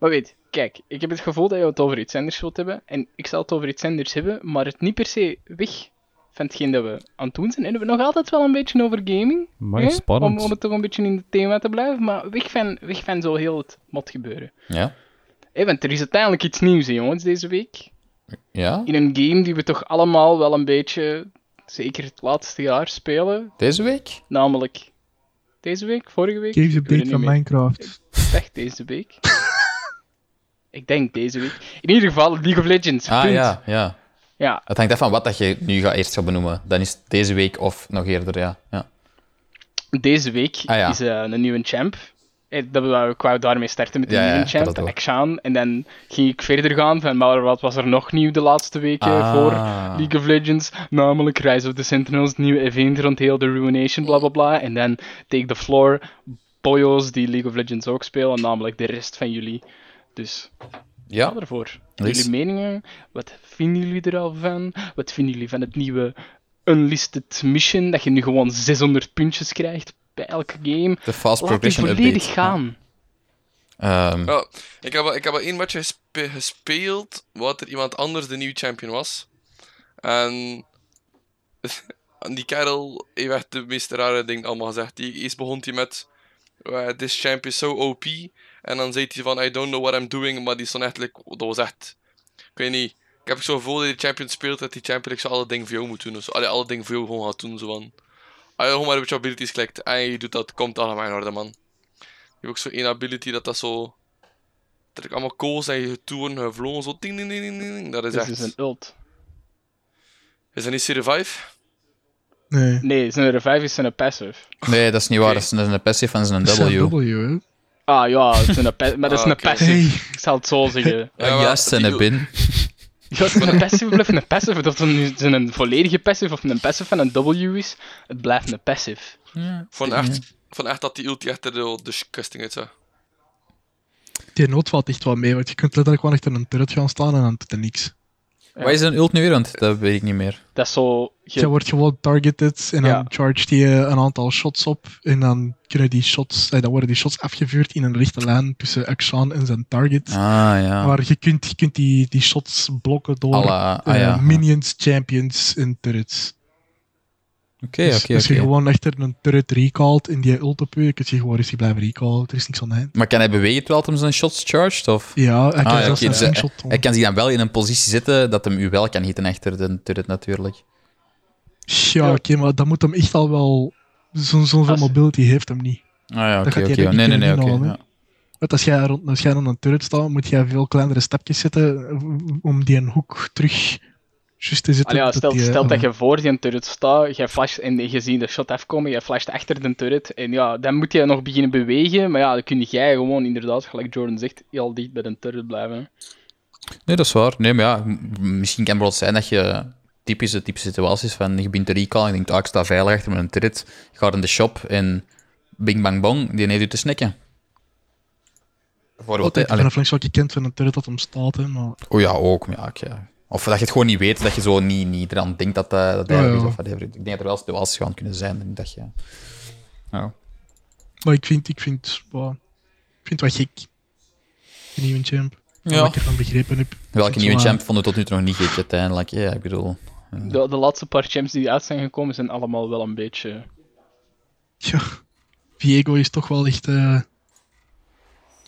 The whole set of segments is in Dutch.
Maar weet, kijk, ik heb het gevoel dat je het over iets anders wilt hebben. En ik zal het over iets anders hebben, maar het niet per se weg van hetgeen dat we aan het doen zijn. En we hebben nog altijd wel een beetje over gaming. Maar hè, spannend. Om, om het toch een beetje in het thema te blijven, maar weg van, weg van zo heel het mot gebeuren. Ja? Hé, want er is uiteindelijk iets nieuws, hè, jongens, deze week. Ja? In een game die we toch allemaal wel een beetje, zeker het laatste jaar, spelen. Deze week? Namelijk deze week, vorige week. Games update van. Minecraft. Echt deze week. ik denk deze week. In ieder geval League of Legends. Ah punt. ja, ja. Ja, Het hangt af van wat dat je nu gaat eerst gaat benoemen. Dan is het deze week of nog eerder, ja. ja. deze week Ah, ja. is eh, een nieuwe champ. Eh, Dat wou, ik wou daarmee starten met de Ja, nieuwe champ. Akshaan. En dan ging ik verder gaan van, maar wat was er nog nieuw de laatste weken Ah. voor League of Legends? Namelijk Rise of the Sentinels, nieuwe event rond heel de Ruination, bla bla bla. En dan Take the Floor, boyo's die League of Legends ook spelen, namelijk de rest van jullie. Dus Ja, ga ervoor. Jullie meningen, wat vinden jullie er al van? Wat vinden jullie van het nieuwe Unlisted Mission, dat je nu gewoon 600 puntjes krijgt bij elke game? de fast Laat progression volledig update. gaan. Ehm, Ja, ik heb, wel- ik heb wel één match gespe- gespeeld wat er iemand anders de nieuwe champion was. En en die kerel heeft echt de meest rare dingen allemaal gezegd. Die, eerst begon hij met uh, This champ is so OP. En dan zei hij van I don't know what I'm doing. Maar die stond echt, like, dat was echt... Ik weet niet. Ik heb zo gevoel dat die champion speelt dat die champion zo alle dingen voor jou moet doen. of zo. Allee, alle dingen voor jou gewoon gaat doen. Zo van... Als je gewoon maar op je abilities klikt en je doet dat, komt allemaal in orde, man. Je hebt ook zo één ability dat dat zo... Dat ik allemaal calls en je toeren, gevlogen, zo ding ding ding ding. Dat is Dus echt... het is een ult. Is dat niet C5? Nee. Nee, zijn revive is een passive. nee, dat is niet waar. Dat is een, een passive en een Dat is een W. W, hè. Ah ja, het is een maar dat is Ah, een oké. passive. Hey. Ik zal het zo zeggen. Ja, maar juist, en die- een bin. Ja, het is een passive blijft een passive. Of het nu een, een volledige passive of een passive van een W is, het blijft een passive. Van echt, van echt dat die ulti echt er de, kusting uit zag. Die nood valt echt wel mee, want je kunt letterlijk gewoon achter een turret gaan staan en dan doet er niks. Ja. Wat is een ult nu weer? Want dat weet ik niet meer. Dat is zo... Je wordt gewoon targeted en dan Ja. chargt je een aantal shots op. En dan, kunnen die shots, eh, dan worden die shots afgevuurd in een rechte lijn tussen Akshan en zijn target. Ah, ja. Maar je kunt, je kunt die, die shots blokken door Alla, ah, eh, minions, champions en turrets. Oké, dus oké, als je gewoon achter een turret recallt in die ult op je, kun je gewoon rustig blijven recallen. Er is niks aan de hand. Maar kan hij bewegen terwijl hij zijn shots charged? Of? Ja, hij kan Ah, ja, zelfs dus doen. Hij kan zich dan wel in een positie zetten dat hem u wel kan hitten achter de turret natuurlijk. Ja, Ja. oké, maar dat moet hem echt al wel... Zo'n zo'n veel mobility heeft hem niet. Ah ja, oké, oké. Nee, nee, nee, oké. ja. Want als jij, rond, als jij aan een turret staat, moet jij veel kleinere stapjes zetten om die een hoek terug Allee, ja, dat stel, die, stel eh, dat je voor die turret staat, je flasht en je ziet de shot afkomen, je flasht achter de turret, en ja, dan moet je nog beginnen bewegen, maar ja, dan kun jij gewoon inderdaad, gelijk Jordan zegt, heel dicht bij de turret blijven. Nee, dat is waar. Nee, maar ja, misschien kan het wel zijn dat je typische, typische situaties van je bent te recall en je denkt, ah, ik sta veilig achter mijn turret, je gaat in de shop en bing bang bong, die heeft u te snacken. Bijvoorbeeld, hè. Altijd Allee. vanaf langs wat je kent van een turret dat hem staat, hè, maar... Oh ja, ook. maar Ja, oké. Of dat je het gewoon niet weet, dat je zo niet, niet eraan denkt dat, eh, dat hij Ja, er ja. is of whatever. Ik denk dat er wel situaties gaan kunnen zijn. Dat je... Ja. Maar ik vind, ik vind, wow, ik vind het wel gek. De nieuwe champ. Ja. Wat ik ervan begrepen heb. Welke nieuwe champ vonden we tot nu toe nog niet gek uiteindelijk? Ja, ik bedoel... De, de laatste paar champs die uit zijn gekomen, zijn allemaal wel een beetje... Ja, Viego is toch wel echt... eh,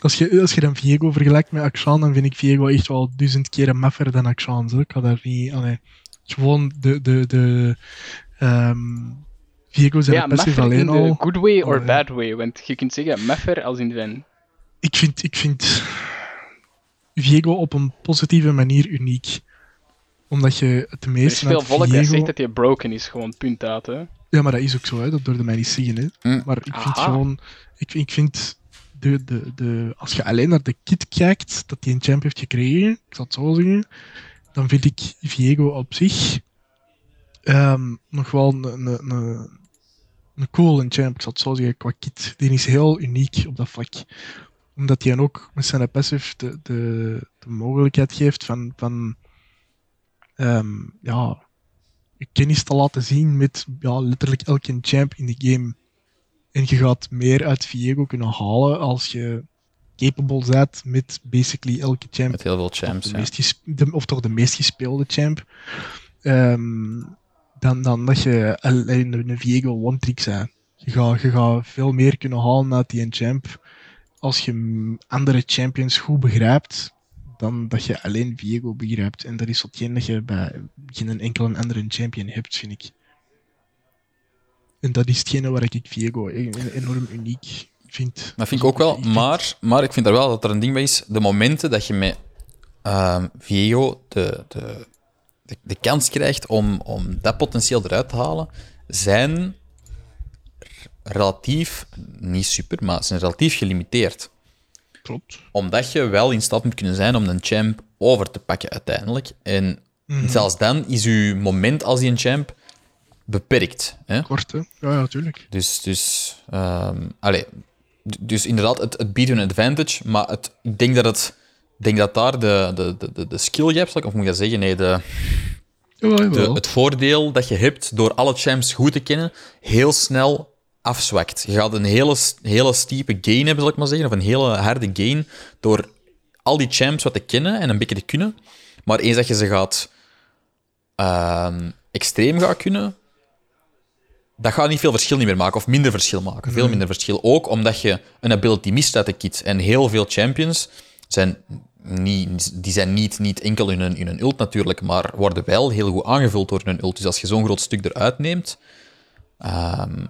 Als je, als je dan Viego vergelijkt met Akshan, dan vind ik Viego echt wel duizend keren maffer dan Akshan. Zo. Ik ga daar niet... Allee, gewoon de... de, de ehm Viego zijn ja, maffer in alleen de al... good way or bad way, want je kunt zeggen maffer als in van... Ik vind, ik vind Viego op een positieve manier uniek. Omdat je het Er is meeste veel volk dat zegt dat hij broken is, gewoon punt uit, hè. Ja, maar dat is ook zo, hè. dat durfde mij niet zeggen. Hè. Mm. Maar ik vind Aha. gewoon, ik, ik vind, de, de, als je alleen naar de kit kijkt dat hij een champ heeft gekregen, ik zal het zo zeggen, dan vind ik Viego op zich ehm, nog wel een, een, een, een cool champ, ik zal het zo zeggen, qua kit. Die is heel uniek op dat vlak. Omdat hij ook met zijn passive de, de, de mogelijkheid geeft van, van ehm, ja, kennis te laten zien met ja, letterlijk elke champ in de game. En je gaat meer uit Viego kunnen halen als je capable bent met basically elke champ. Met heel veel of, champs. de Ja. meest de- of toch de meest gespeelde champ. Ehm, dan, dan dat je alleen een Viego one-trick bent. Je gaat, je gaat veel meer kunnen halen uit die champ als je andere champions goed begrijpt dan dat je alleen Viego begrijpt. En dat is hetgeen dat je bij geen enkele andere champion hebt, vind ik. En dat is hetgene waar ik Viego e- enorm uniek vind. Dat vind ik ook wel, maar, maar ik vind er wel dat er een ding bij is. De momenten dat je met ehm Viego de, de, de, de kans krijgt om, om dat potentieel eruit te halen, zijn relatief, niet super, maar zijn relatief gelimiteerd. Klopt. Omdat je wel in staat moet kunnen zijn om een champ over te pakken uiteindelijk. En Mhm. zelfs dan is je moment als die een champ beperkt. Hè? Kort, hè? Ja, ja, natuurlijk. Dus, dus, D- dus inderdaad, het, het biedt een advantage, maar het, ik denk dat, het, denk dat daar de, de, de- de, skill gap, zal ik- of moet ik dat zeggen? Nee, de, Ja, de, het voordeel dat je hebt door alle champs goed te kennen, heel snel afzwakt. Je gaat een hele, hele stiepe gain hebben, zal ik maar zeggen, of een hele harde gain, door al die champs wat te kennen en een beetje te kunnen. Maar eens dat je ze gaat ehm, extreem gaat kunnen, dat gaat niet veel verschil niet meer maken, of minder verschil maken. Veel minder verschil. Ook omdat je een ability mist uit de kit. En heel veel champions zijn niet, die zijn niet, niet enkel in hun, in hun ult natuurlijk, maar worden wel heel goed aangevuld door hun ult. Dus als je zo'n groot stuk eruit neemt, ehm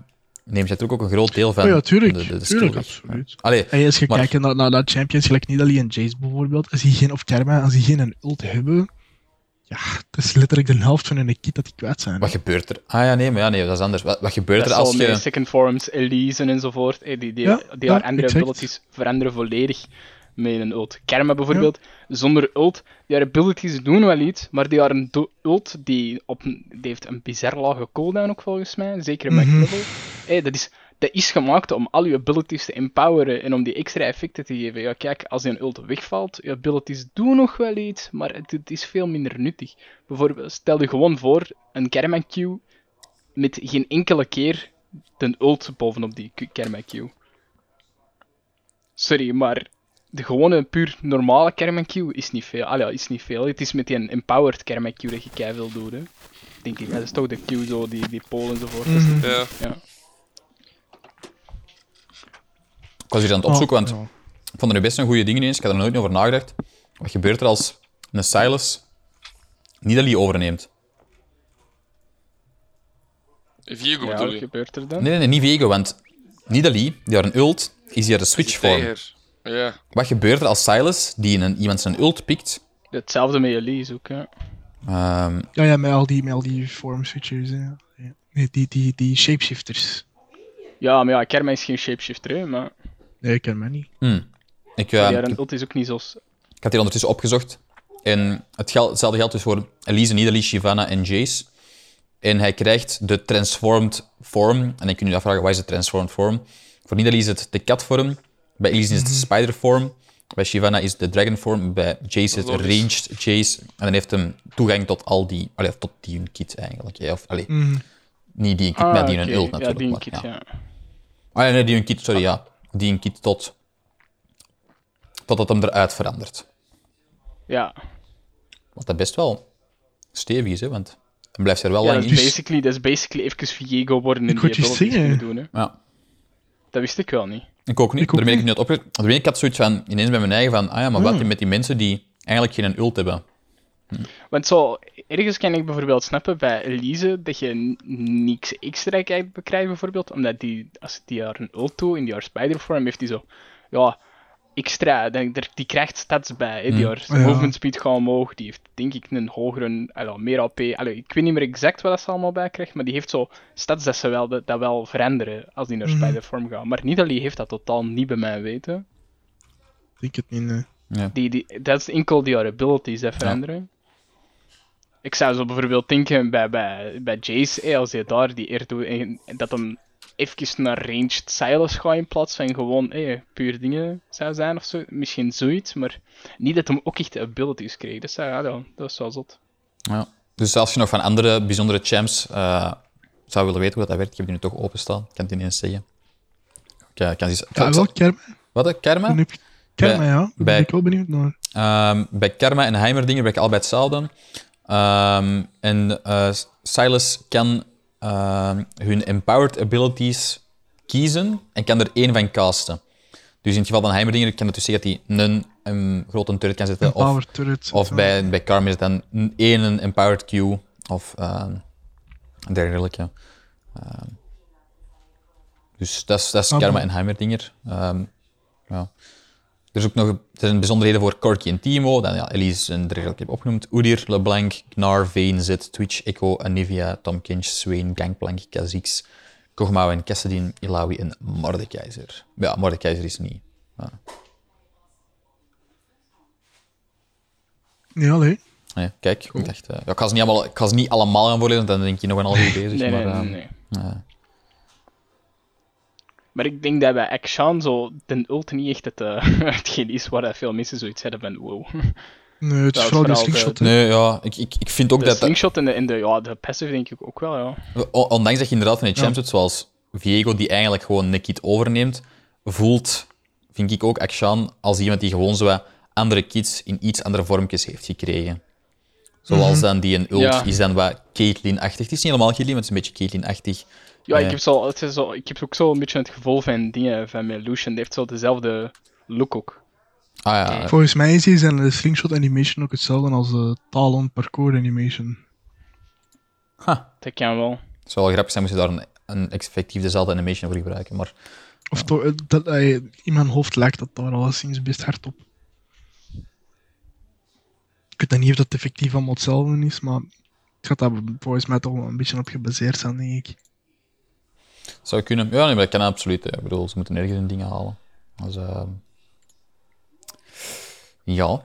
neem je natuurlijk ook een groot deel van Oh ja, tuurlijk. de, de, tuurlijk, absoluut. Allee, En als je Maar- kijkt naar, naar, naar champions, gelijk Nidalee en Jace bijvoorbeeld, als die geen, of als die geen een ult hebben, ja, dat is letterlijk de helft van hun kit dat die kwijt zijn. wat gebeurt er? Ah ja, nee, maar ja, nee, dat is anders. Wat, wat gebeurt Dat er als je... second forms, Elise enzovoort. eh, Die, die, Ja, die ja, haar andere exact. abilities veranderen volledig met een ult. Kerma bijvoorbeeld, zonder ult, die haar abilities doen wel iets, maar die haar een ult die, op, die heeft een bizar lage cooldown ook volgens mij, zeker in Mhm. level. Eh, dat, is, dat is gemaakt om al je abilities te empoweren en om die extra effecten te geven. Ja, kijk, als je een ult wegvalt, je abilities doen nog wel iets, maar het, het is veel minder nuttig. Bijvoorbeeld, stel je gewoon voor, een Kerma Q met geen enkele keer de ult bovenop die Kerma Q. Sorry, maar de gewone puur normale Kerma Q is niet veel. Allee, is niet veel. Het is met die empowered Kerma Q dat je keiveel doet, hè. Denk ik. Dat is toch de Q zo, die, die pol enzovoort. Mhm. niet- Ja. Ja. Ik was hier aan het opzoeken, Oh, want ja. ik vond er best een goede dingen eens. Ik had er nooit over nagedacht. Wat gebeurt er als een Silas Nidalee overneemt? Viego Ja, bedoel wat je? gebeurt er dan? Nee, nee, nee, niet Viego, want Nidalee, die had een ult, is hier de switch vorm. Tegen. Ja. Wat gebeurt er als Silas, die een, iemand zijn ult pikt, Hetzelfde met Elise ook, ja. ehm, Ja, ja, met al die, met al die form switchers. hè. Ja. Nee, die, die, die shapeshifters. Ja, maar ja, Kerma is geen shapeshifter, hè, maar Nee, ik ken mij niet. hmm. ik, ja, een ult is ook niet zo... s- ik had hier ondertussen opgezocht. En het gel- hetzelfde geldt dus voor Elise, Nidalee, Shyvana en Jace. En hij krijgt de transformed vorm. En dan kun je je afvragen, wat is de transformed vorm? Voor Nidalee is het de katvorm. Bij Elise is het de spider vorm. Bij Shyvana is het de dragon vorm. Bij Jace is het ranged Jace. En dan heeft hem toegang tot al die... Allee, tot die hun kit eigenlijk. hè. Of, allee, Mhm. niet die een kit, Ah, maar die een oké. ult Ja, natuurlijk. die een maar, kit, ja. ja. Ah ja, nee, die een kit, sorry, ja. Die een kit tot... Totdat hem eruit verandert. Ja, Wat dat best wel stevig is, hè, want dan blijft er wel ja lang dat, in. is basically, dat is basically even Viego worden en Ik die abilities doen, hè. Ja, Dat wist ik wel niet. ik ook niet. Ik Daarmee ik niet. het. Daarmee ik had zoiets van, ineens bij mijn eigen van, ah ja, maar wat Hmm. met die mensen die eigenlijk geen ult hebben? Want zo, ergens kan ik bijvoorbeeld snappen bij Elise dat je niks extra krijgt, bijvoorbeeld, omdat die, als die haar een ult doet in die haar spider form, heeft die zo, ja, extra, dan, er- die krijgt stats bij, hè, die Hmm. haar Ja. movement speed gaat omhoog, die heeft denk ik een hogere, allee, meer AP, ik weet niet meer exact wat dat ze allemaal bij krijgt, maar die heeft zo stats dat ze wel, dat, dat wel veranderen als die naar Mhm. spider form gaat. Maar Nidalee heeft dat totaal niet bij mij weten. Ik denk het niet. nee. Ja. Die, die, dat is enkel die haar abilities dat veranderen. Ik zou zo bijvoorbeeld denken bij, bij, bij Jace, eh, als je daar die eer doet, en dat hem even naar ranged Silas gaat in plaats van gewoon eh, puur dingen zou zijn of zo. Misschien zoiets, maar niet dat hem ook echt abilities kreeg. Dat, zou, ja, dat dat is wel zot. Ja. Dus als je nog van andere bijzondere champs eh, zou willen weten hoe dat werkt, ik heb die nu toch openstaan. Ik kan het niet eens zeggen. Ik, eh, kan eens... Ja, wel, Kerma. Wat? Karma? Bij- ja. Daar ben bij- ik wel benieuwd naar. Ehm, bij Karma en Heimerdinger ben ik allebei hetzelfde. Ehm, en eh, Silas kan ehm, hun empowered abilities kiezen en kan er één van casten. Dus in het geval van Heimerdinger kan het dus zeggen dat hij een, een grote turret kan zetten. Of, power turret. of ja. bij, bij Karma is het dan een- één empowered Q of ehm dergelijke. Dus dat is, dat is Karma en Heimerdinger. Ehm, ja. Er is ook nog er zijn bijzonderheden voor Corky en Timo. Dan ja, Elise en regel ik heb opgenoemd. Udyr, LeBlanc, Gnar, Vayne, Zed, Twitch, Echo, Anivia, Tom Kinch, Swain, Gangplank, Kha'Zix, Kog'Maw en Cassadin, Ilawi en Mordekaiser. Ja, Mordekaiser is niet. Ja, nee. Nee, kijk, ik, dacht, eh, ja, ik, ga ze niet allemaal, ik ga ze niet allemaal gaan voorlezen, want dan denk je nog een half uur bezig. Nee, maar, nee, nee, ehm, nee. Maar ik denk dat bij Action zo ten ult niet echt het, eh, hetgeen is waar dat veel mensen zoiets hebben van wow. Nee, het is vooral die de- slingshot. hè. nee, ja, ik, ik, ik vind ook De dat... dat slingshot en de, en de, ja, de passive denk ik ook wel, ja. Ondanks dat je inderdaad van die champs Ja. zoals Viego, die eigenlijk gewoon een kit overneemt, voelt, vind ik ook, Akshan als iemand die gewoon zo andere kits in iets andere vormpjes heeft gekregen. Zoals dan die een ult Ja. is dan wat Caitlyn-achtig. Het is niet helemaal Caitlyn, maar het is een beetje Caitlyn-achtig. Ja, Nee. ik, heb zo, het is zo, ik heb ook zo een beetje het gevoel van dingen van mijn Lucian. Die heeft zo dezelfde look ook. Ah ja, Volgens mij is die zijn de slingshot animation ook hetzelfde als de Talon parkour animation. ha, Dat kan wel. het zou wel grappig zijn moest je daar een, een effectief dezelfde animation voor gebruiken. Maar Of toch, eh, dat, eh, in mijn hoofd lijkt dat daar alleszins best hard op. Ik weet dan niet of dat effectief allemaal hetzelfde is, maar het gaat daar volgens mij toch wel een beetje op gebaseerd zijn, denk ik. Zou kunnen. Ja, nee, maar dat kan absoluut. hè. Ik bedoel, ze moeten ergens hun dingen halen. Dus, ehm, ja.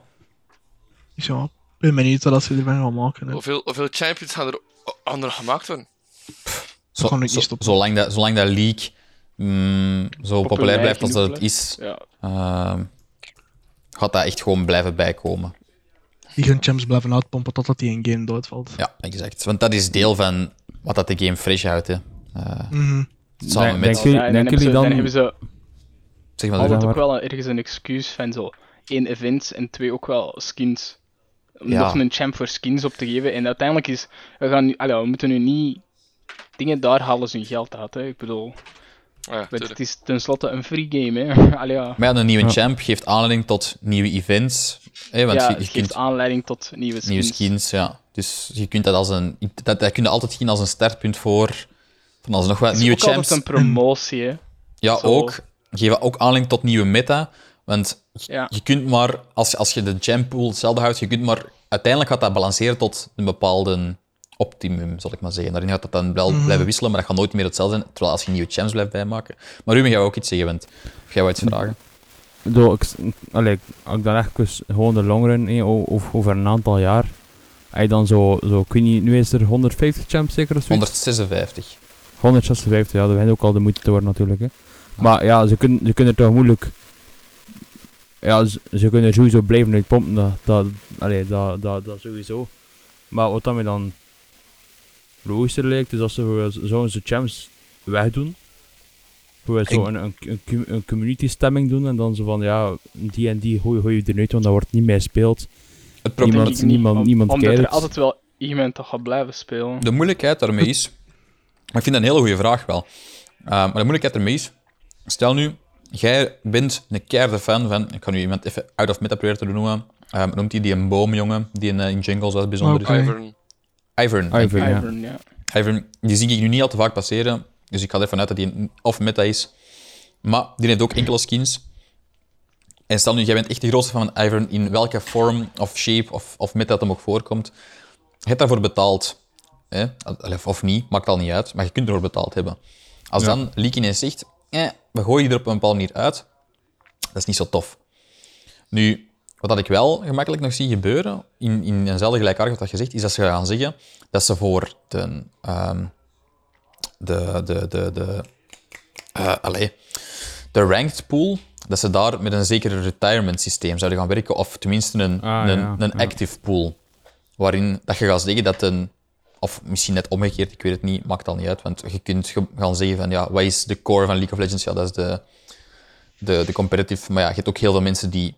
Ja, ik ben benieuwd wat ze ervan gaan maken. Hè. Hoeveel, hoeveel champions gaan er, gaan er gemaakt worden? Zo, zo- zolang, dat, zolang dat league mm, zo populair, blijft als dat het is, Ja. ehm, gaat dat echt gewoon blijven bijkomen. Die gaan champs blijven uitpompen totdat die een game doodvalt. Ja, exact. Want dat is deel van wat dat de game fresh houdt. Hè. Samen Denk- met... Ja, denken hebben ze, jullie dan dan- hebben ze Zeg maar, altijd ook wel een- ergens een excuus van zo één event en twee ook wel skins. Om Ja. nog een champ voor skins op te geven. En uiteindelijk is, we, gaan nu, allee, we moeten nu niet dingen daar halen ze hun geld uit. Hè. Ik bedoel, ja, het is tenslotte een free game. Hè. Allee, ja. Maar ja, een nieuwe Ja. champ geeft aanleiding tot nieuwe events. Hè, want ja, je, het je geeft kunt aanleiding tot nieuwe skins. nieuwe skins, ja. Dus je kunt dat als een... Dat, dat kun je altijd zien als een startpunt voor... Van als er nog wat Het is nieuwe ook altijd champs... een promotie. Hè. Ja, Zo. ook. Geven ook aanleiding tot nieuwe meta. Want Ja. je kunt maar, als, als je de champ pool hetzelfde houdt, je kunt maar, uiteindelijk gaat dat balanceren tot een bepaalde optimum, zal ik maar zeggen. Daarin gaat dat dan wel blijven wisselen, maar dat gaat nooit meer hetzelfde zijn. Terwijl als je nieuwe champs blijft bijmaken. Maar Ruben, jij ook iets zeggen, want of jij wou iets vragen. Door, ik, allee, als ik dan echt gewoon de longrun eh, o- of over een aantal jaar. Hij dan zo, zo, ik weet niet, nu is er 150 champs zeker of zoiets? 156. 156, ja, dat begint ook al de moeite te worden natuurlijk. Hè. Maar ja, ze kunnen, ze kunnen toch moeilijk. Ja, ze, ze kunnen sowieso blijven uitpompen, dat, dat, allee, dat, dat, dat sowieso. Maar wat dan me dan logischer lijkt, is als ze voor zo onze champs wegdoen. Voor zo een, een, een, com- een community stemming doen en dan zo van ja, die en die gooi, gooi je eruit, want dat wordt niet meer gespeeld. Het probleem, Niemand- niemand- om- niemand Omdat kijkt. er altijd wel iemand toch gaat blijven spelen. de moeilijkheid daarmee is... Maar ik vind dat een hele goede vraag wel. Uh, maar de moeilijkheid ermee is... Stel nu, jij bent een keiharde fan van... Ik kan nu iemand even out of meta proberen te noemen. Um, noemt hij die een boomjongen, die in, eh, in jungles wat bijzonder is. Ivern. Ivern. Ivern, ja. Ivern, ja. Ivern, die zie ik nu niet al te vaak passeren. Dus ik ga ervan uit dat hij of meta is. Maar die heeft ook enkele skins. En stel nu, jij bent echt de grootste fan van Ivern, in welke vorm of shape of, of meta dat hem ook voorkomt. Je hebt daarvoor betaald. Hè? Of- niet, maakt al niet uit. Maar je kunt ervoor betaald hebben. Als Ja. dan Leak ineens zegt, eh, we gooien je er op een bepaalde manier uit, dat is niet zo tof. Nu, wat ik wel gemakkelijk nog zie gebeuren, in, in eenzelfde gelijkaardig wat je zegt, is dat ze gaan zeggen dat ze voor de... ehm, de, de, de, de, eh, de ranked pool, dat ze daar met een zeker retirement systeem zouden gaan werken, of tenminste een, Ah, een, ja, een ja. active pool, waarin dat je gaat zeggen dat een, of misschien net omgekeerd, ik weet het niet, maakt al niet uit, want je kunt gaan zeggen van, ja, wat is de core van League of Legends? Ja, dat is de, de, de competitive. Maar ja, je hebt ook heel veel mensen die.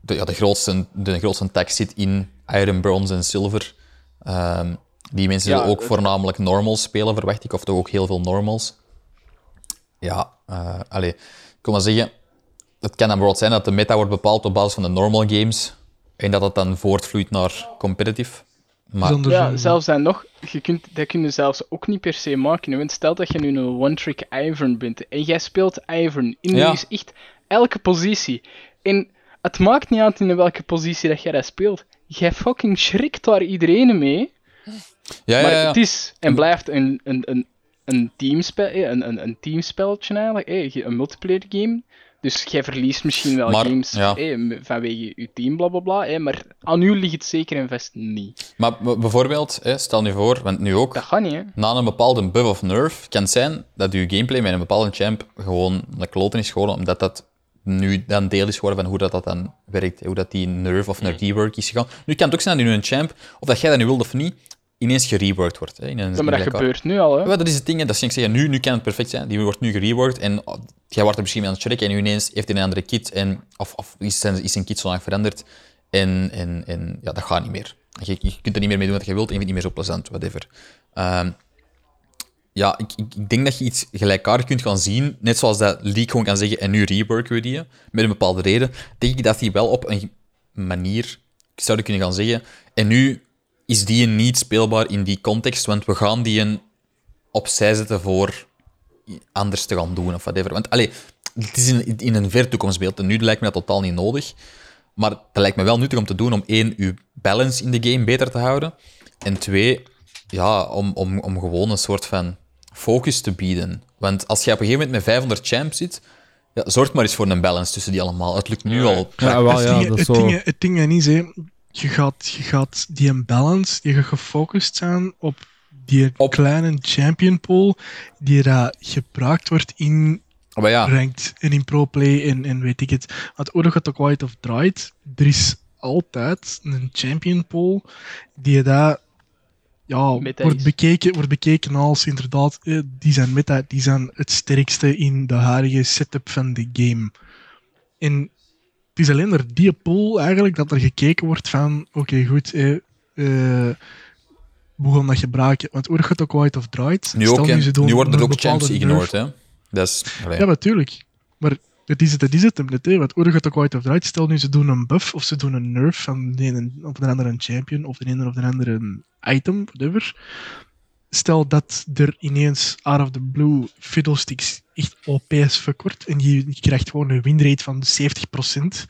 De, ja, de, grootste, de grootste tag zit in iron, bronze en silver. Ehm, die mensen Ja, ook voornamelijk normals spelen, verwacht ik. Of toch ook heel veel normals. Ja, allee, ik wil maar zeggen, het kan dan bijvoorbeeld zijn dat de meta wordt bepaald op basis van de normal games en dat het dan voortvloeit naar competitive. Maar Zonder Ja, zelfs dan nog, je kunt, dat kun je zelfs ook niet per se maken. Want stel dat je nu een one-trick Ivern bent en jij speelt Ivern in Ja. dus echt elke positie. En het maakt niet uit in welke positie dat jij dat speelt. Jij fucking schrikt daar iedereen mee. ja, Maar ja, ja. het is en blijft een, een, een, een, teamspe eh, een, een, een teamspelletje eigenlijk, een multiplayer game. Dus jij verliest misschien wel Maar, games ja. eh, vanwege je team, bla bla bla. eh, maar aan u ligt het zeker en vast niet. Maar bijvoorbeeld, hè, stel nu voor, want nu ook, Dat gaat niet, hè? na een bepaalde buff of nerf, kan het zijn dat je gameplay met een bepaalde champ gewoon een kloten is geworden, omdat dat nu dan deel is geworden van hoe dat, dat dan werkt, hoe dat die nerf of naar rework is gegaan. Nu kan het ook zijn dat nu een champ, of dat jij dat nu wilt of niet, ineens gereworked wordt. Hè, in een, Ja, maar dat gebeurt nu al, hè? Ja, dat is het ding, dat is ik zeggen, nu, nu kan het perfect zijn. Die wordt nu gereworked en oh, jij wordt er misschien mee aan het checken en nu ineens heeft hij een andere kit en, of, of is, zijn, is zijn kit zo lang veranderd en, en, en ja, dat gaat niet meer. Je, je kunt er niet meer mee doen wat je wilt en je vindt het niet meer zo plezant, whatever. Ehm, ja, ik, ik, ik denk dat je iets gelijkaardig kunt gaan zien, net zoals dat League gewoon kan zeggen en nu reworken we die, met een bepaalde reden, denk ik dat die wel op een manier zouden kunnen gaan zeggen en nu is die niet speelbaar in die context, want we gaan die een opzij zetten voor anders te gaan doen of whatever. Want allee, het is in, in een ver toekomstbeeld en nu lijkt me dat totaal niet nodig. Maar dat lijkt me wel nuttig om te doen om één, uw balance in de game beter te houden. En twee, ja, om, om, om gewoon een soort van focus te bieden. Want als je op een gegeven moment met 500 champs zit, ja, zorg maar eens voor een balance tussen die allemaal. Het lukt nu al. Ja, wel, het, ja, ding, dat is het, zo... ding, het ding is, hè, je, gaat, je gaat die imbalance, die gaat gefocust zijn op die Op- kleine champion pool die daar gebruikt wordt in Maar ja, ranked en in pro-play en, en weet ik het. Want hoe dat ook white of draait, er is altijd een champion pool die daar ja, Meta wordt bekeken, wordt bekeken als inderdaad, eh, die zijn meta, die zijn het sterkste in de huidige setup van de game. En is alleen naar die pool eigenlijk dat er gekeken wordt van, oké goed, eh, hoe gaan we dat gebruiken? Want hoe het ook white of draait, nu, stel ook, doen nu worden er een ook champs ignored. Hè. Dat is, ja, natuurlijk. Maar dat is het, dat is het hem net, hè. Want gaat ook white of draait, stel nu ze doen een buff of ze doen een nerf van de ene of de andere champion of de ene of de andere item, whatever. Stel dat er ineens out of the blue fiddlesticks echt OP fuck wordt en je, je krijgt gewoon een winrate van 70%,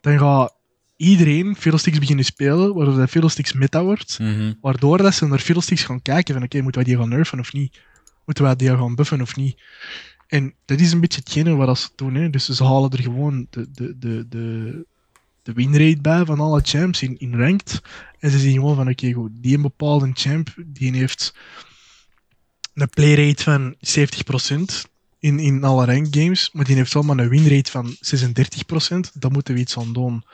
dan gaat iedereen fiddlesticks beginnen spelen, waardoor dat fiddlesticks meta wordt. Mhm. Waardoor dat ze naar fiddlesticks gaan kijken van oké, moeten wij die gaan nerfen of niet? Moeten wij die gaan buffen of niet? En dat is een beetje hetgene wat ze doen. Hè. Dus ze halen er gewoon de, de, de, de, de winrate bij van alle champs in, in ranked. En ze zien gewoon van oké, goed, die een bepaalde champ die heeft een playrate van 70% in, in alle ranked games, maar die heeft wel maar een winrate van 36%. Daar moeten we iets aan doen.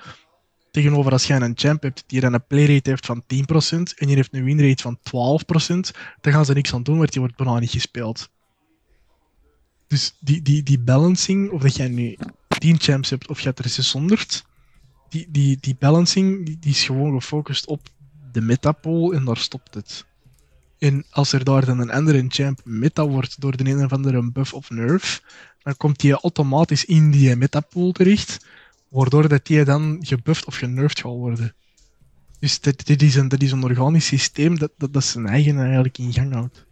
Tegenover als jij een champ hebt die dan een playrate heeft van 10% en die heeft een winrate van 12%, dan gaan ze niks aan doen, want die wordt bijna niet gespeeld. Dus die, die, die balancing, of dat jij nu 10 champs hebt of je hebt er 600, die, die, die balancing die, die is gewoon gefocust op de metapool en daar stopt het. En als er daar dan een andere champ meta wordt door de een of andere buff of nerf, dan komt die automatisch in die metapool terecht, waardoor dat die dan gebufft of genervd gaat worden. Dus dit, dit, is, een, dit is een organisch systeem dat, dat, dat zijn eigen eigenlijk in gang houdt.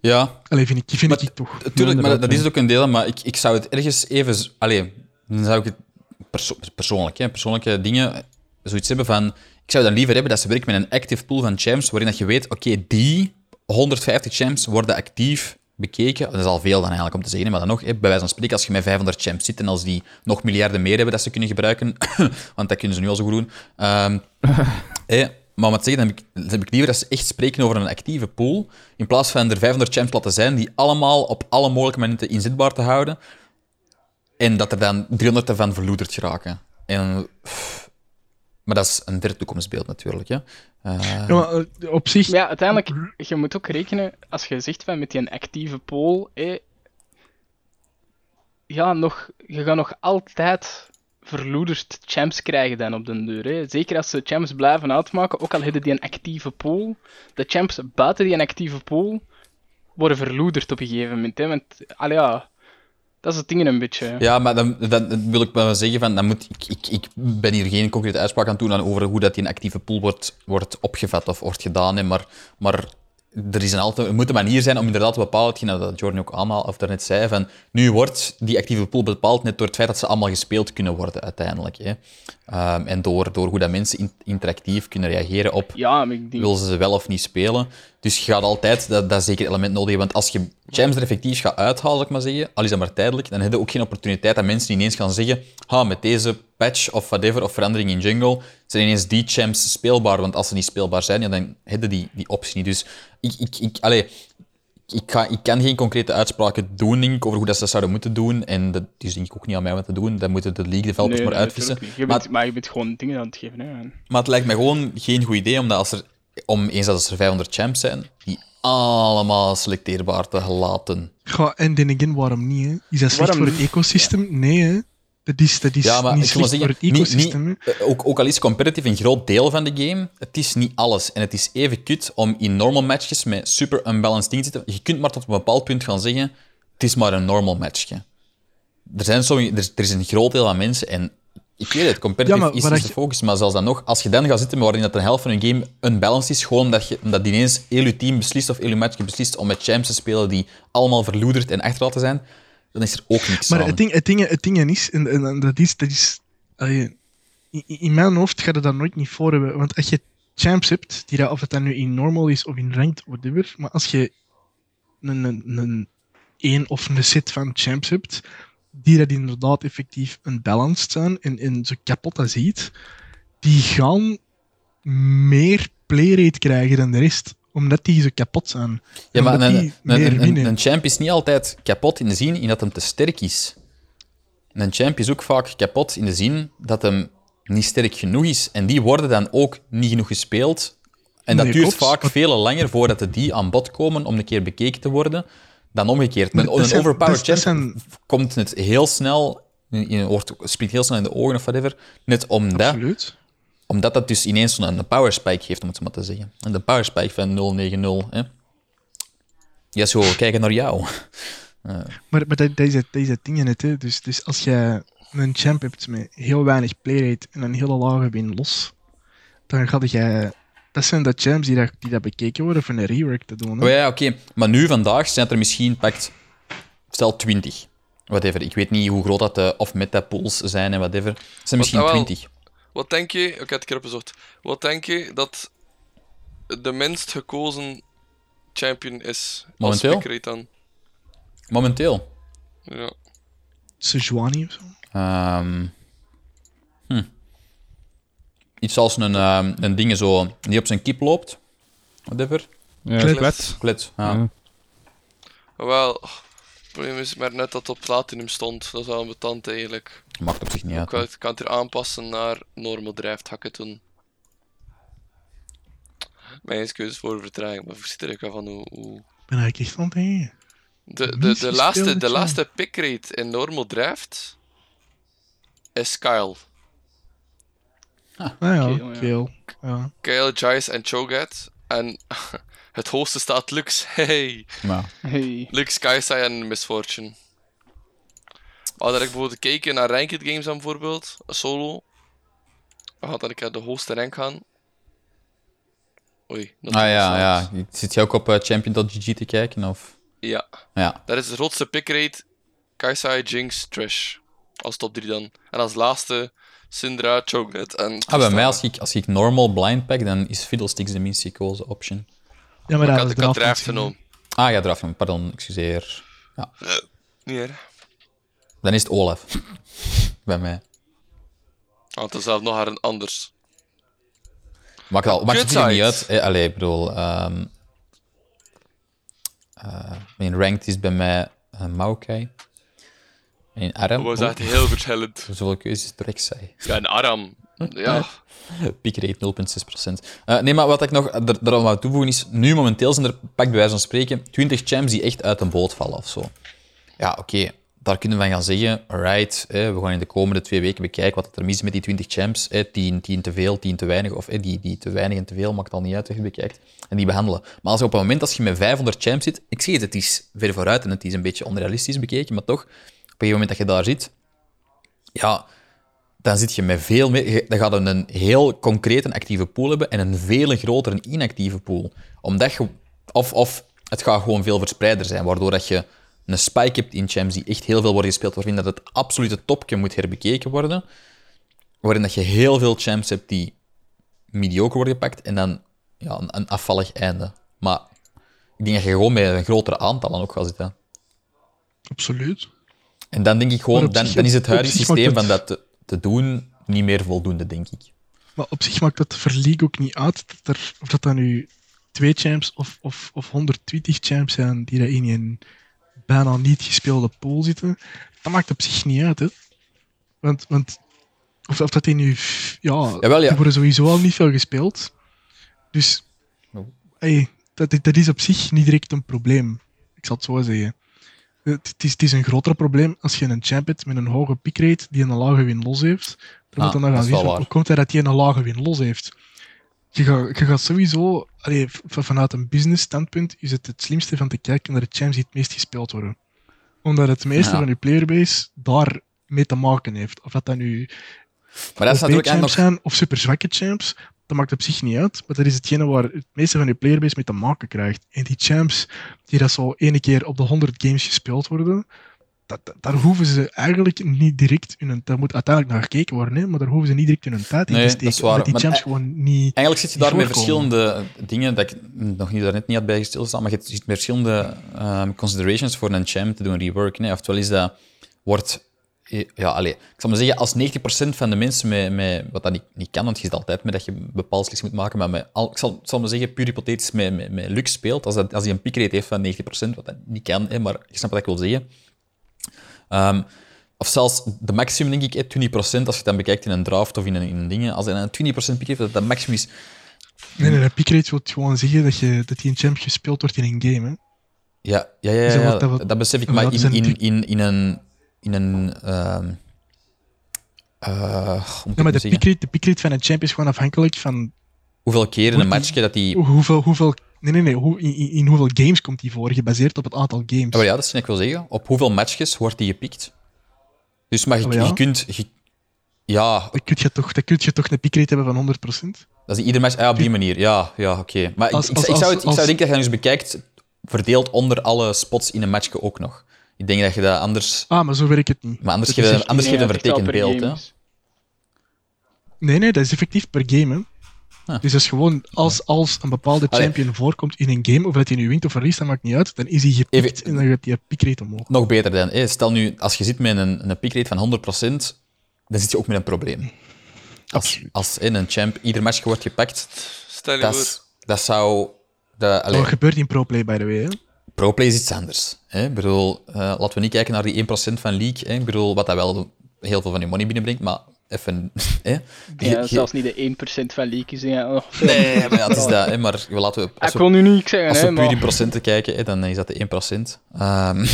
Ja, Allee, vind ik, vind Maar ik toch. Tuurlijk, maar dat is het ook een deel, maar ik, ik zou het ergens even... Allee, dan zou ik het perso- persoonlijk, hè, persoonlijke dingen, zoiets hebben van... Ik zou dan liever hebben dat ze werken met een active pool van champs, waarin dat je weet, oké, die 150 champs worden actief bekeken. Dat is al veel dan eigenlijk om te zeggen, maar dan nog, hè, bij wijze van spreken, als je met 500 champs zit en als die nog miljarden meer hebben dat ze kunnen gebruiken, want dat kunnen ze nu al zo goed doen, ehm, hè, maar om het te zeggen, dan heb, ik, dan heb ik liever dat ze echt spreken over een actieve pool, in plaats van er 500 champs laten zijn die allemaal op alle mogelijke momenten inzetbaar te houden, en dat er dan 300 ervan verloederd geraken. En, pff, maar dat is een ver toekomstbeeld natuurlijk. Hè. Eh, Ja, maar, eh, op zich, ja, uiteindelijk, je moet ook rekenen, als je zegt van met die actieve pool, eh, ja, nog, je gaat nog altijd verloederd champs krijgen dan op den deur. Hè. Zeker als ze champs blijven uitmaken, ook al hebben die een actieve pool, de champs buiten die een actieve pool worden verloederd op een gegeven moment. Hè. Want, allee, ja, dat is het ding een beetje. Ja, maar dan, dan, dan wil ik wel zeggen van, dan moet, ik, ik, ik ben hier geen concrete uitspraak aan doen over hoe dat die een actieve pool wordt, wordt opgevat of wordt gedaan, hè, maar, maar er, is een altijd, er moet een manier zijn om inderdaad te bepalen, hetgeen dat Jordan ook allemaal of daarnet zei, van nu wordt die actieve pool bepaald net door het feit dat ze allemaal gespeeld kunnen worden uiteindelijk. Hè. Ehm, en door, door hoe dat mensen in- interactief kunnen reageren op Ja, maar ik denk... wil ze ze wel of niet spelen. Dus je gaat altijd dat, dat zeker element nodig hebben. Want als je champs er effectief gaat uithalen, zal ik maar zeggen, al is dat maar tijdelijk, dan heb je ook geen opportuniteit dat mensen ineens gaan zeggen ha, met deze patch of whatever, of verandering in jungle, zijn ineens die champs speelbaar. Want als ze niet speelbaar zijn, ja, dan heb je die, die optie niet. Dus ik, ik, ik, allee, ik, ga, ik kan geen concrete uitspraken doen denk ik, over hoe dat ze dat zouden moeten doen. En dat is denk ik ook niet aan mij om te doen. Dat moeten de league developers Nee, maar uitvissen. Je Maar- bent, maar je bent gewoon dingen aan het geven. Hè. maar het lijkt me gewoon geen goed idee, omdat als er, om eens dat er 500 champs zijn, die allemaal selecteerbaar te laten. Ja, en dan again, waarom niet? Hè? Is dat slecht Waarom voor het ecosysteem? Nee, hè? Dat is, dat is Ja, maar niet slecht maar voor zeggen, het ecosysteem. niet, eh, ook, ook al is competitive een groot deel van de game, het is niet alles. En het is even kut om in normal matches met super unbalanced dingen te zitten. Je kunt maar tot een bepaald punt gaan zeggen, het is maar een normal matchje. Er, zijn sommige, er, er is een groot deel van mensen, en ik weet het, competitive Ja, maar is dat de focus, maar zelfs dan nog, als je dan gaat zitten waarin dat een helft van een game unbalanced is, gewoon omdat, je, omdat ineens heel je team beslist of heel je match beslist om met champs te spelen die allemaal verloederd en achterlaten zijn, dan is er ook niks Maar aan. het ding, het, ding, het ding is, en, en, en dat is, dat is allee, in, in mijn hoofd gaat het daar nooit niet voor hebben. Want als je champs hebt, die dat, of het dan nu in normal is of in ranked, whatever, maar als je een, een, een één of een set van champs hebt, die dat inderdaad effectief unbalanced zijn en, en zo kapot als ziet, die gaan meer playrate krijgen dan de rest, omdat die zo kapot zijn. Ja, maar een, een, een, een champ is niet altijd kapot in de zin in dat hem te sterk is. Een champ is ook vaak kapot in de zin dat hem niet sterk genoeg is. En die worden dan ook niet genoeg gespeeld. En dat Nee, duurt vaak veel langer voordat die aan bod komen om een keer bekeken te worden, dan omgekeerd. Een, een zijn- overpowered champ zijn- komt het heel snel, in, wordt, springt heel snel in de ogen of whatever, net omdat Absoluut. omdat dat dus ineens zo'n een power spike geeft, om het zo maar te zeggen. En de power spike van 090, hè. Ja, zo, kijken naar jou. Maar, maar dat, dat, is het, dat is het ding net. Hè. Dus, dus als je een champ hebt met heel weinig playrate en een hele lage win los, dan ga je... Dat zijn de champs die dat, die dat bekeken worden voor een rework te doen. Hè. Oh ja, oké. Maar nu, vandaag, zijn er misschien, pakt, stel 20. Whatever. Ik weet niet hoe groot dat de off-meta pools zijn en whatever. Het zijn misschien ah, wel. 20. Wat denk je, ik heb het opgezocht, wat denk je dat de minst gekozen champion is? Momenteel? Als. Momenteel. Ja. Sejuani of zo. Ehm, hm. Iets als een, ehm, een ding zo, die op zijn kip loopt. Whatever. Ja, Klet. klet. Klet. Ja. Ja. Wel, oh, het probleem is maar net dat het op Platinum stond. Dat is wel een betant eigenlijk. Maakt op zich niet Ik uit. kan, het- kan het hier aanpassen naar normal drive hakken toen. Mijn excuses voor vertraging, maar ik zit er ook wel van hoe... hoe... Ik ben eigenlijk echt van het denken. De, de, de, laatste, de laatste pickrate in normal draft is Kyle. Ah ja. Ja. Jais en Cho'Gath. En het hoogste staat Lux. Hey! Hey. Lux, Kaisai en Misfortune. Maar dat ik bijvoorbeeld gekeken naar ranked games dan bijvoorbeeld, solo. Dan een keer de hoogste rank gaan. Oei. dat ah ja, ja. Zit je ook op eh, champion.gg te kijken? Of? Ja. Ja. Dat is de grootste pickrate. Kaisai, Jinx, Trash. Als top 3 dan. En als laatste Syndra, Cho'Gath en... Ah, bij mij, als ik, als ik normal blind pack, dan is Fiddlesticks de minst gekozen option. ja, maar Ik dat ik had draft draft genomen. Ah ja, eraf. Pardon, excuseer. Niet hè. Dan is het Olaf. bij mij. Want er zelf nog haar een anders. Maakt, al, maakt het niet uit. Eh, allee, ik bedoel... ehm eh, in ranked is bij mij uh, Maokai. In Aram... Dat was echt heel verschillend. Zoveel keuzes direct zei. Ja, en Aram. Ja. Pickrate 0,6%. Eh nee, maar wat ik nog er, wou toevoegen is, nu momenteel zijn er, pak bij wijze van spreken, 20 champs die echt uit een boot vallen of zo. Ja, oké, daar kunnen we van gaan zeggen, alright, we gaan in de komende twee weken bekijken wat er mis is met die 20 champs. Hè, 10, 10 te veel, 10 te weinig, of die, die te weinig en te veel, maakt al niet uit hoe je het bekijkt. En die behandelen. Maar als je op een moment, als je met 500 champs zit, ik zie het, het is ver vooruit en het is een beetje onrealistisch bekeken, maar toch, gegeven moment dat je daar zit, ja, dan zit je met veel meer... Dan gaat een heel concreet actieve pool hebben en een veel grotere inactieve pool. Omdat je... Of, of het gaat gewoon veel verspreider zijn, waardoor dat je een spike hebt in champs die echt heel veel worden gespeeld, waarin dat het absolute topje moet herbekeken worden, waarin dat je heel veel champs hebt die mediocre worden gepakt en dan ja, een, afvallig einde. Maar ik denk dat je gewoon met een grotere aantallen ook gaat zitten. Absoluut. En dan denk ik gewoon, dan, zich- dan is het huidige systeem van dat te, te doen niet meer voldoende, denk ik. Maar op zich maakt voor League ook niet uit dat er, of dat dan nu twee champs of, of, of 120 champs zijn die er in een bijna niet gespeelde pool zitten. Dat maakt op zich niet uit, hè. Want, want of, of dat die nu... Ja, Jawel, ja. die worden sowieso al niet veel gespeeld. Dus... Oh. Hey, dat, dat is op zich niet direct een probleem. Ik zal het zo zeggen. Het, is, het is een groter probleem als je een champ hebt met een hoge pickrate die een lage win-los heeft. Dan Ah, moet je dan dat gaan zien hoe komt hij dat hij een lage win-los heeft. Je gaat, je gaat sowieso, allee, vanuit een business standpunt, is het het slimste van te kijken naar de champs die het meest gespeeld worden. Omdat het meeste Ja. van je playerbase daar mee te maken heeft. Of dat dan nu Maar dat is natuurlijk champs nog... zijn of super zwakke champs, dat maakt op zich niet uit. Maar dat is hetgene waar het meeste van je playerbase mee te maken krijgt. En die champs die dat zo ene keer op de 100 games gespeeld worden, dat, dat- daar hoeven ze eigenlijk niet direct in een... Daar moet uiteindelijk naar gekeken worden, hè, maar daar hoeven ze niet direct in hun tijd in Nee, te dat steken. is waar. Die Maar champs e- gewoon niet... Eigenlijk zit je daar met voorkomen. verschillende dingen dat ik nog niet, daarnet niet had bij stilstaan, maar je zit met verschillende ehm, considerations voor een champ te doen reworken. Hè. Oftewel is dat, wordt, eh, ja, allez, ik zal maar zeggen, als 90% van de mensen met, met wat dat niet, niet kan, want je zit altijd met dat je een bepaald sliks moet maken, maar met, al, ik zal, ik zal maar zeggen, puur hypothetisch met, met, met Lux speelt, als, dat, als hij een pickrate heeft van 90%, wat dat niet kan, hè, maar je snapt wat ik wil zeggen. Ehm, of zelfs de maximum, denk ik, hè, 20%, als je het dan bekijkt in een draft of in een, in een ding. Als hij een 20% pick heeft, dat dat maximum is. Nee, nee, de pickrate wil gewoon zeggen dat, je, dat een champ gespeeld wordt in een game. Hè. Ja, ja, ja, ja, dat dat dat, besef ik. dat Maar in, in, in, in een... In een moet ik Ja, maar de pickrate, de pickrate van een champ is gewoon afhankelijk van Hoeveel keer in een matchje dat die... hoe- hoeveel... hoeveel nee, nee, nee. Hoe, in, in- hoeveel games komt die voor, gebaseerd op het aantal games. Ja, maar ja, dat is wat ik wil zeggen. Op hoeveel matchjes wordt die gepikt? Dus maar je, ja? je kunt... Je, ja, Dan kun je toch, dan kun je toch een pickrate hebben van 100%. dat is ieder match... Ja, op die manier. Ja, ja oké. Maar ik- Als- ik, als- ik, zou als- het, ik zou denken dat je eens bekijkt, verdeeld onder alle spots in een matchje ook nog. Ik denk dat je dat anders... Ah, maar zo werkt het niet. Maar anders Dat geef is je, anders Nee, geef je een dat vertekend beeld, hè. Nee, nee, dat is effectief per game. Hè. Ah. Dus dat is gewoon, als, als een bepaalde Allee. champion voorkomt in een game, of dat hij nu wint of verliest, dat maakt niet uit, dan is hij gepikt Even- en dan gaat die pickrate omhoog. Nog beter dan. hè. Stel nu, als je zit met een, een pickrate van 100%, dan zit je ook met een probleem. Als, als in een champ ieder match wordt gepakt, Stel je dat, dat zou... De, allee, Wat gebeurt in ProPlay, by the way? Hè? Proplay is iets anders. Hè? Ik bedoel, eh, laten we niet kijken naar die 1% van league. Hè? Ik bedoel, wat dat wel heel veel van je money binnenbrengt, maar even... Hè? Ja, zelfs niet de 1% van leakjes. Ja. Oh, Nee, maar ja, het is dat. Hè? Maar laten we... Als ik we, wil nu niet zeggen, als hè, we puur maar... in procenten kijken, hè, dan is dat de 1%. Ehm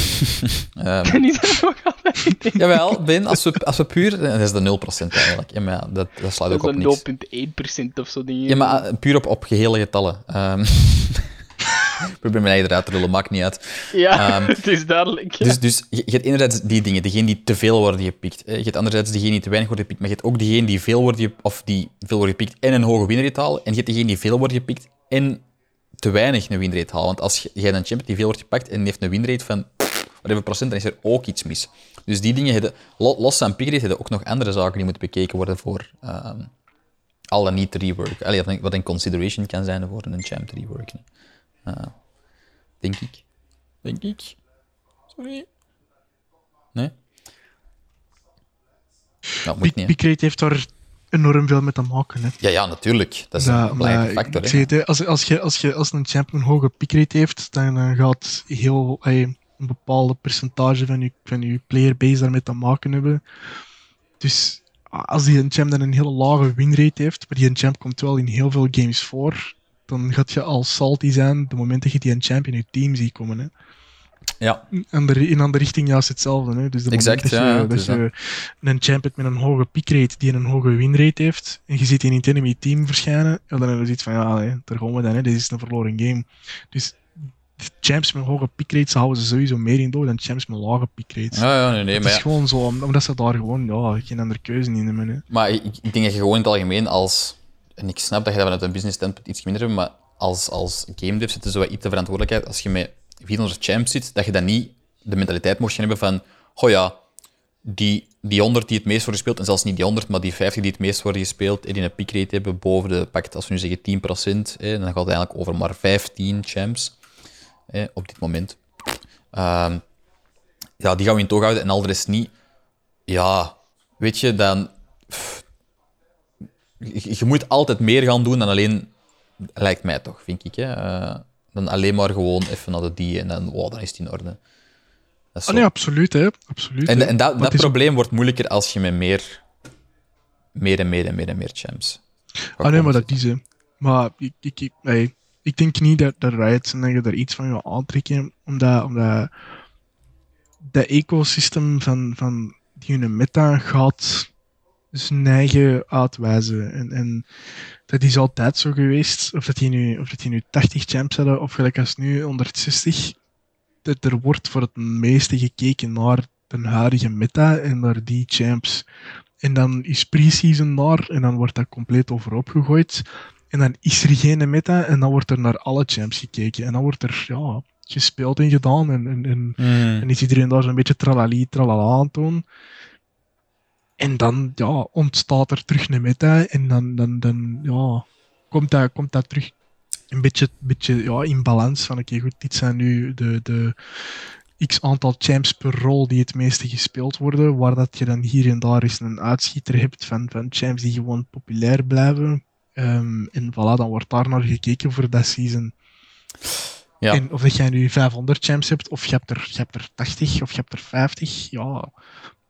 ehm, niet dat we weten. jawel, Ben, als we, als we puur... Dan is dat 0% eigenlijk. Ja, maar ja, dat, dat slaat ook op niks. Dat is een 0,1% of zo. Dingen. Ja, maar eh, puur op, op gehele getallen. Ik probeer mijn eigen eruit te lullen, maakt niet uit. Ja, Ehm, het is duidelijk. Ja. Dus, dus je, je hebt enerzijds die dingen, degene die te veel worden gepikt. Je hebt anderzijds degene die te weinig worden gepikt, maar je hebt ook diegene die veel worden, ge- of die veel worden gepikt en een hoge winrate halen. En je hebt degene die veel worden gepikt en te weinig een winrate halen. Want als jij een champ die veel wordt gepakt en die heeft een winrate van whatever procent, dan is er ook iets mis. Dus die dingen, los van pickrate, hebben ook nog andere zaken die moeten bekeken worden voor ehm, al dan niet te reworken. Allee, wat een- consideration kan zijn voor een champ te reworken. Eh, denk ik. Denk ik. Sorry. Nee? Nou, moet niet. pickrate heeft daar enorm veel mee te maken. Hè. Ja, ja, natuurlijk. Dat is Ja, een belangrijke factor. ik hè. zeg het, als, als, je, als, je, als een champion een hoge pickrate heeft, dan eh, gaat heel, een bepaalde percentage van je, van je playerbase daarmee te maken hebben. Dus als die een champ dan een hele lage winrate heeft, maar die een champ komt wel in heel veel games voor, dan gaat je al salty zijn de moment dat je die een champ in je team ziet komen. Hè. Ja, in andere, in andere richting juist hetzelfde. Hè? Dus de Exact, dat je, ja, dat dus je een champ hebt met een hoge pickrate die een hoge winrate heeft, en je ziet die in het enemy team verschijnen, ja, dan heb je zoiets van, ja, nee, daar gaan we dan, hè? dit is een verloren game. Dus de champs met hoge pickrates houden ze sowieso meer in door dan champs met lage pickrates. ja, ja nee, nee, het is ja. gewoon zo, om- omdat ze daar gewoon ja, geen andere keuze in hebben. Hè. Maar ik, ik denk dat je gewoon in het algemeen als... En ik snap dat je dat vanuit een business standpunt iets minder hebt, maar als, als game dev zit er zo iets de verantwoordelijkheid. Als je met 400 champs zit, dat je dan niet de mentaliteit mocht hebben van... Oh ja, die, die 100 die het meest worden gespeeld, en zelfs niet die 100, maar die 50 die het meest worden gespeeld, en die een pickrate hebben boven de, pakt, als we nu zeggen 10%, hè, dan gaat het eigenlijk over maar 15 champs op dit moment. Ehm, ja, die gaan we in toog houden en al de rest niet. Ja, weet je, dan... je, je moet altijd meer gaan doen dan alleen... Lijkt mij toch, vind ik. Hè? Eh, dan alleen maar gewoon even naar de die en dan, wow, dan is het in orde. Dat is zo. nee, absoluut, hè. Absoluut, En, hè. en dat, dat ook- probleem wordt moeilijker als je met meer, meer en meer en meer en meer champs. Ah nee, maar dat is hè. Maar ik, ik, ik, nee, ik denk niet dat de Riot en dat je er iets van gaat aantrekken, omdat, omdat dat ecosysteem van, van die hun meta gaat zijn eigen uitwijzen. En, en dat is altijd zo geweest, of dat die nu, of dat die nu 80 champs hadden, of gelijk als nu 160. Dat er wordt voor het meeste gekeken naar de huidige meta en naar die champs. En dan is pre-season daar en dan wordt dat compleet overhoop gegooid. En dan is er geen meta en dan wordt er naar alle champs gekeken. En dan wordt er ja, gespeeld en gedaan. En, en, en, Hmm. en is iedereen daar zo'n beetje tralali, tralala aan het doen. En dan ja, ontstaat er terug een meta. En dan, dan, dan ja, komt, dat, komt dat terug een beetje, beetje ja, in balans. Van oké, goed, dit zijn nu de, de x aantal champs per rol die het meeste gespeeld worden. Waar dat je dan hier en daar eens een uitschieter hebt van, van champs die gewoon populair blijven. Ehm, en voilà, dan wordt daar naar gekeken voor dat season. Ja. En of dat jij nu 500 champs hebt, of je hebt er, je hebt er 80, of je hebt er 50, ja.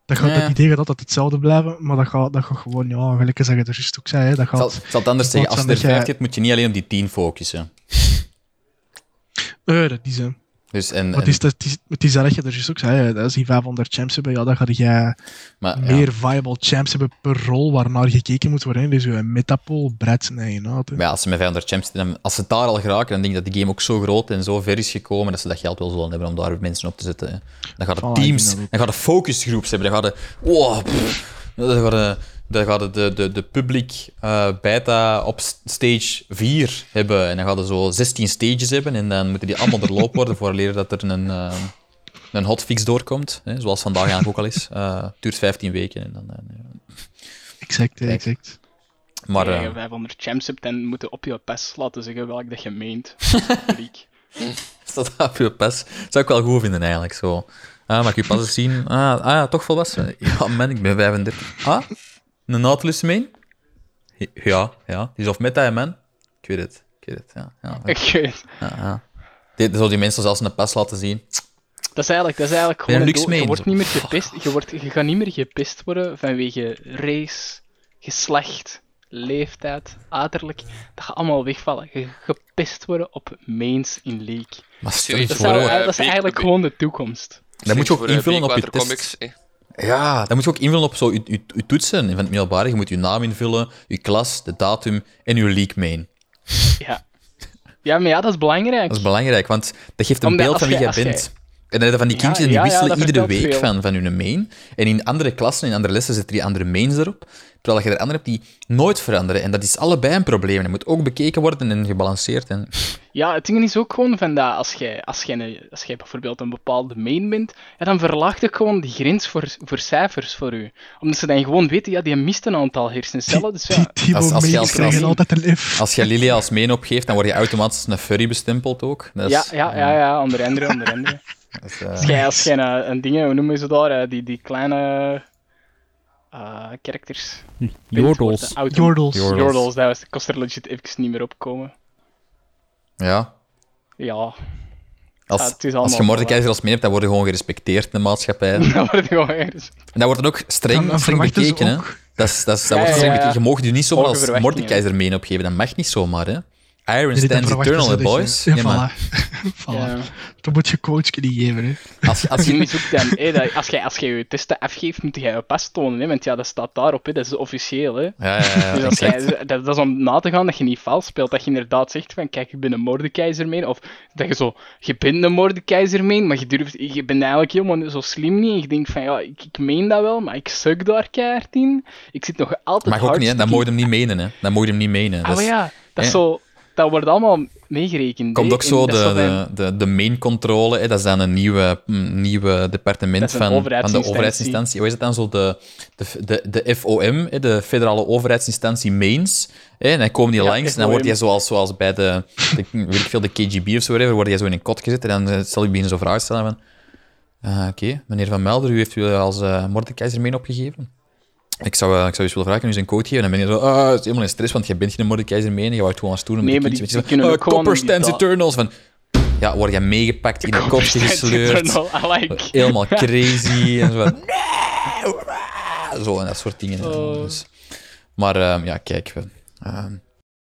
Dat gaat Ja. het idee gaat altijd hetzelfde blijven, maar dat gaat, dat gaat gewoon, ja, gelijk als je er juist ook zei, hè, dat Ik zal, gaat... zal het anders zeggen, als je er dat 50 hebt, moet je niet alleen op die 10 focussen. Eh, dat is. Dus, en, Maar het is, dat, het, is, het is dat je er juist ook zei, als die 500 champs hebben, ja, dan ga maar, ja. meer viable champs hebben per rol waarnaar gekeken moet worden. Dus je metapool breidt zijn eigen uit. hè. Maar ja, als ze met 500 champs dan- als ze daar al geraken, dan denk ik dat die game ook zo groot en zo ver is gekomen dat ze dat geld wel zullen hebben om daar mensen op te zetten. hè. Dan het ik teams, dan gaat het focusgroeps hebben, dan gaat het... Oh, pff, dan gaat het, dan gaat het de, de, de public eh, beta op stage 4 hebben en dan gaat het zo 16 stages hebben en dan moeten die allemaal doorlopen worden voor leren dat er een, eh, een hotfix doorkomt, hè, zoals vandaag eigenlijk ook al is. Eh, Het duurt 15 weken en dan... Exact, Kijk. exact. maar Als je 500 champs hebt, dan moet je op je pass laten zeggen welk dat je meent. Staat dat op je pas? Zou ik wel goed vinden eigenlijk zo. Ah, mag ik je pas eens zien? Ah, ah ja, toch volwassen? Ja, man, ik ben 35. Ah, een Nautilus main? Ja, ja. Die is of meta, hè, man. Ik weet het. Ik weet het, ja. ja, ja, Ik weet. ja. Die, zo die mensen zelfs een pas laten zien. Dat is eigenlijk, dat is eigenlijk Ja, gewoon. luxe het doel. je wordt niet meer gepist. Je, wordt, je gaat niet meer gepist worden vanwege race, geslacht, leeftijd, uiterlijk. Dat gaat allemaal wegvallen. Je gaat gepist worden op mains in League. Maar stel Serieus, je Dat is, voor, eh, dat is Big- eigenlijk gewoon de toekomst. dat moet je ook Voor, eh, invullen op je test. Comics, hè. Ja, dat moet je ook invullen op zo je, je, je toetsen van het middelbare. Je moet je naam invullen, je klas, de datum en je league main. Ja. Ja, maar ja, dat is belangrijk. Dat is belangrijk, want dat geeft een Omdat beeld van wie jij- bent. En dan van die Ja, kindjes en die wisselen iedere week veel. van, van hun main. En in andere klassen, in andere lessen, zitten die andere mains erop. Terwijl je er andere hebt die nooit veranderen. En dat is allebei een probleem. Dat moet ook bekeken worden en gebalanceerd. En... Ja, het ding is ook gewoon van dat als jij, als jij, een- als jij bijvoorbeeld een bepaalde main bent, ja, dan verlaagt het gewoon die grens voor, voor cijfers voor u. Omdat ze dan gewoon weten, ja, die mist een aantal hersencellen. Dus ja, Die, die Als- je als- krijgen als- altijd een F. Als je Lilia als main opgeeft, dan word je automatisch een furry bestempeld ook. Dat ja, ja, ja, ja, onder andere, onder andere. is, eh, Als jij, als jij een, een ding, hoe noemen ze daar, eh, die, die kleine eh characters. Jordels. Auto- Jordels. Jordels. Jordels, dat was, kost er legit even niet meer opkomen. ja. Ja, Als, Ja, is als je Mordekaiser als main hebt, dan word je gewoon gerespecteerd in de maatschappij. En dat wordt gewoon ergens. dat wordt dan ook streng, Dan- dan streng bekeken. Hè? Dat, is, dat, is, dat Ja, wordt ja, streng ja. bekeken. Je mag je niet zomaar als. Mordekaiser main opgeven. Dat mag niet zomaar. Hè? Iron stands eternal, hè, dat boys. Ja, Nee, maar voilà. voilà. Ja. Dan moet je coach kunnen geven. Hè. als, je- als je... ook dan, dat, als jij als jij je testen afgeeft, moet jij je pas tonen, hè, want ja, dat staat daarop, hè, dat is officieel. Hè. Ja, ja, ja, Dus jij, dat, dat is om na te gaan dat je niet vals speelt. Dat je inderdaad zegt van, kijk, ik ben een moordekeizer Of dat je zo, je bent een moordekeizer maar je, durft, je bent eigenlijk helemaal zo slim niet. En je denkt van, ja, ik, ik meen dat wel, maar ik suk daar keihard in. Ik zit nog altijd Mag ook niet, hè. Dan hartstikke- moet je hem niet menen, hè. Dan moet je hem niet menen. Ah, Dat maar is- ja, dat, is zo, dat wordt allemaal meegerekend. komt ook zo de, de, de, de main controle, hè. dat is dan een nieuwe, mm, nieuwe departement van, van de overheidsinstantie. Hoe is het dan zo? De, de, de, de FOM, hè, de federale overheidsinstantie mains. Hè, en dan komen die Ja, langs en dan word FOM. je zoals, zoals bij de, de, weet ik veel, de KGB of zo, whatever, word je zo in een kot gezet en dan eh, zal je beginnen zo vragen stellen van ah, oké, meneer Van Melder, u heeft u als uh, Mordekaiser meen opgegeven? Ik zou, uh, ik zou eens willen vragen, je eens een code geven? En dan ben je zo, ah, het is helemaal in stress, want je bent geen Mordekaiser meen, je wou gewoon als toeren met Nee, maar die- je die kunnen "Ah, Copper Stands Eternals. Van, ja, word je meegepakt, in een kopje gesleurd, like. helemaal crazy en zo van, nee! Zo en dat soort dingen. Oh. Dus. Maar ehm, ja, kijk, we, ehm,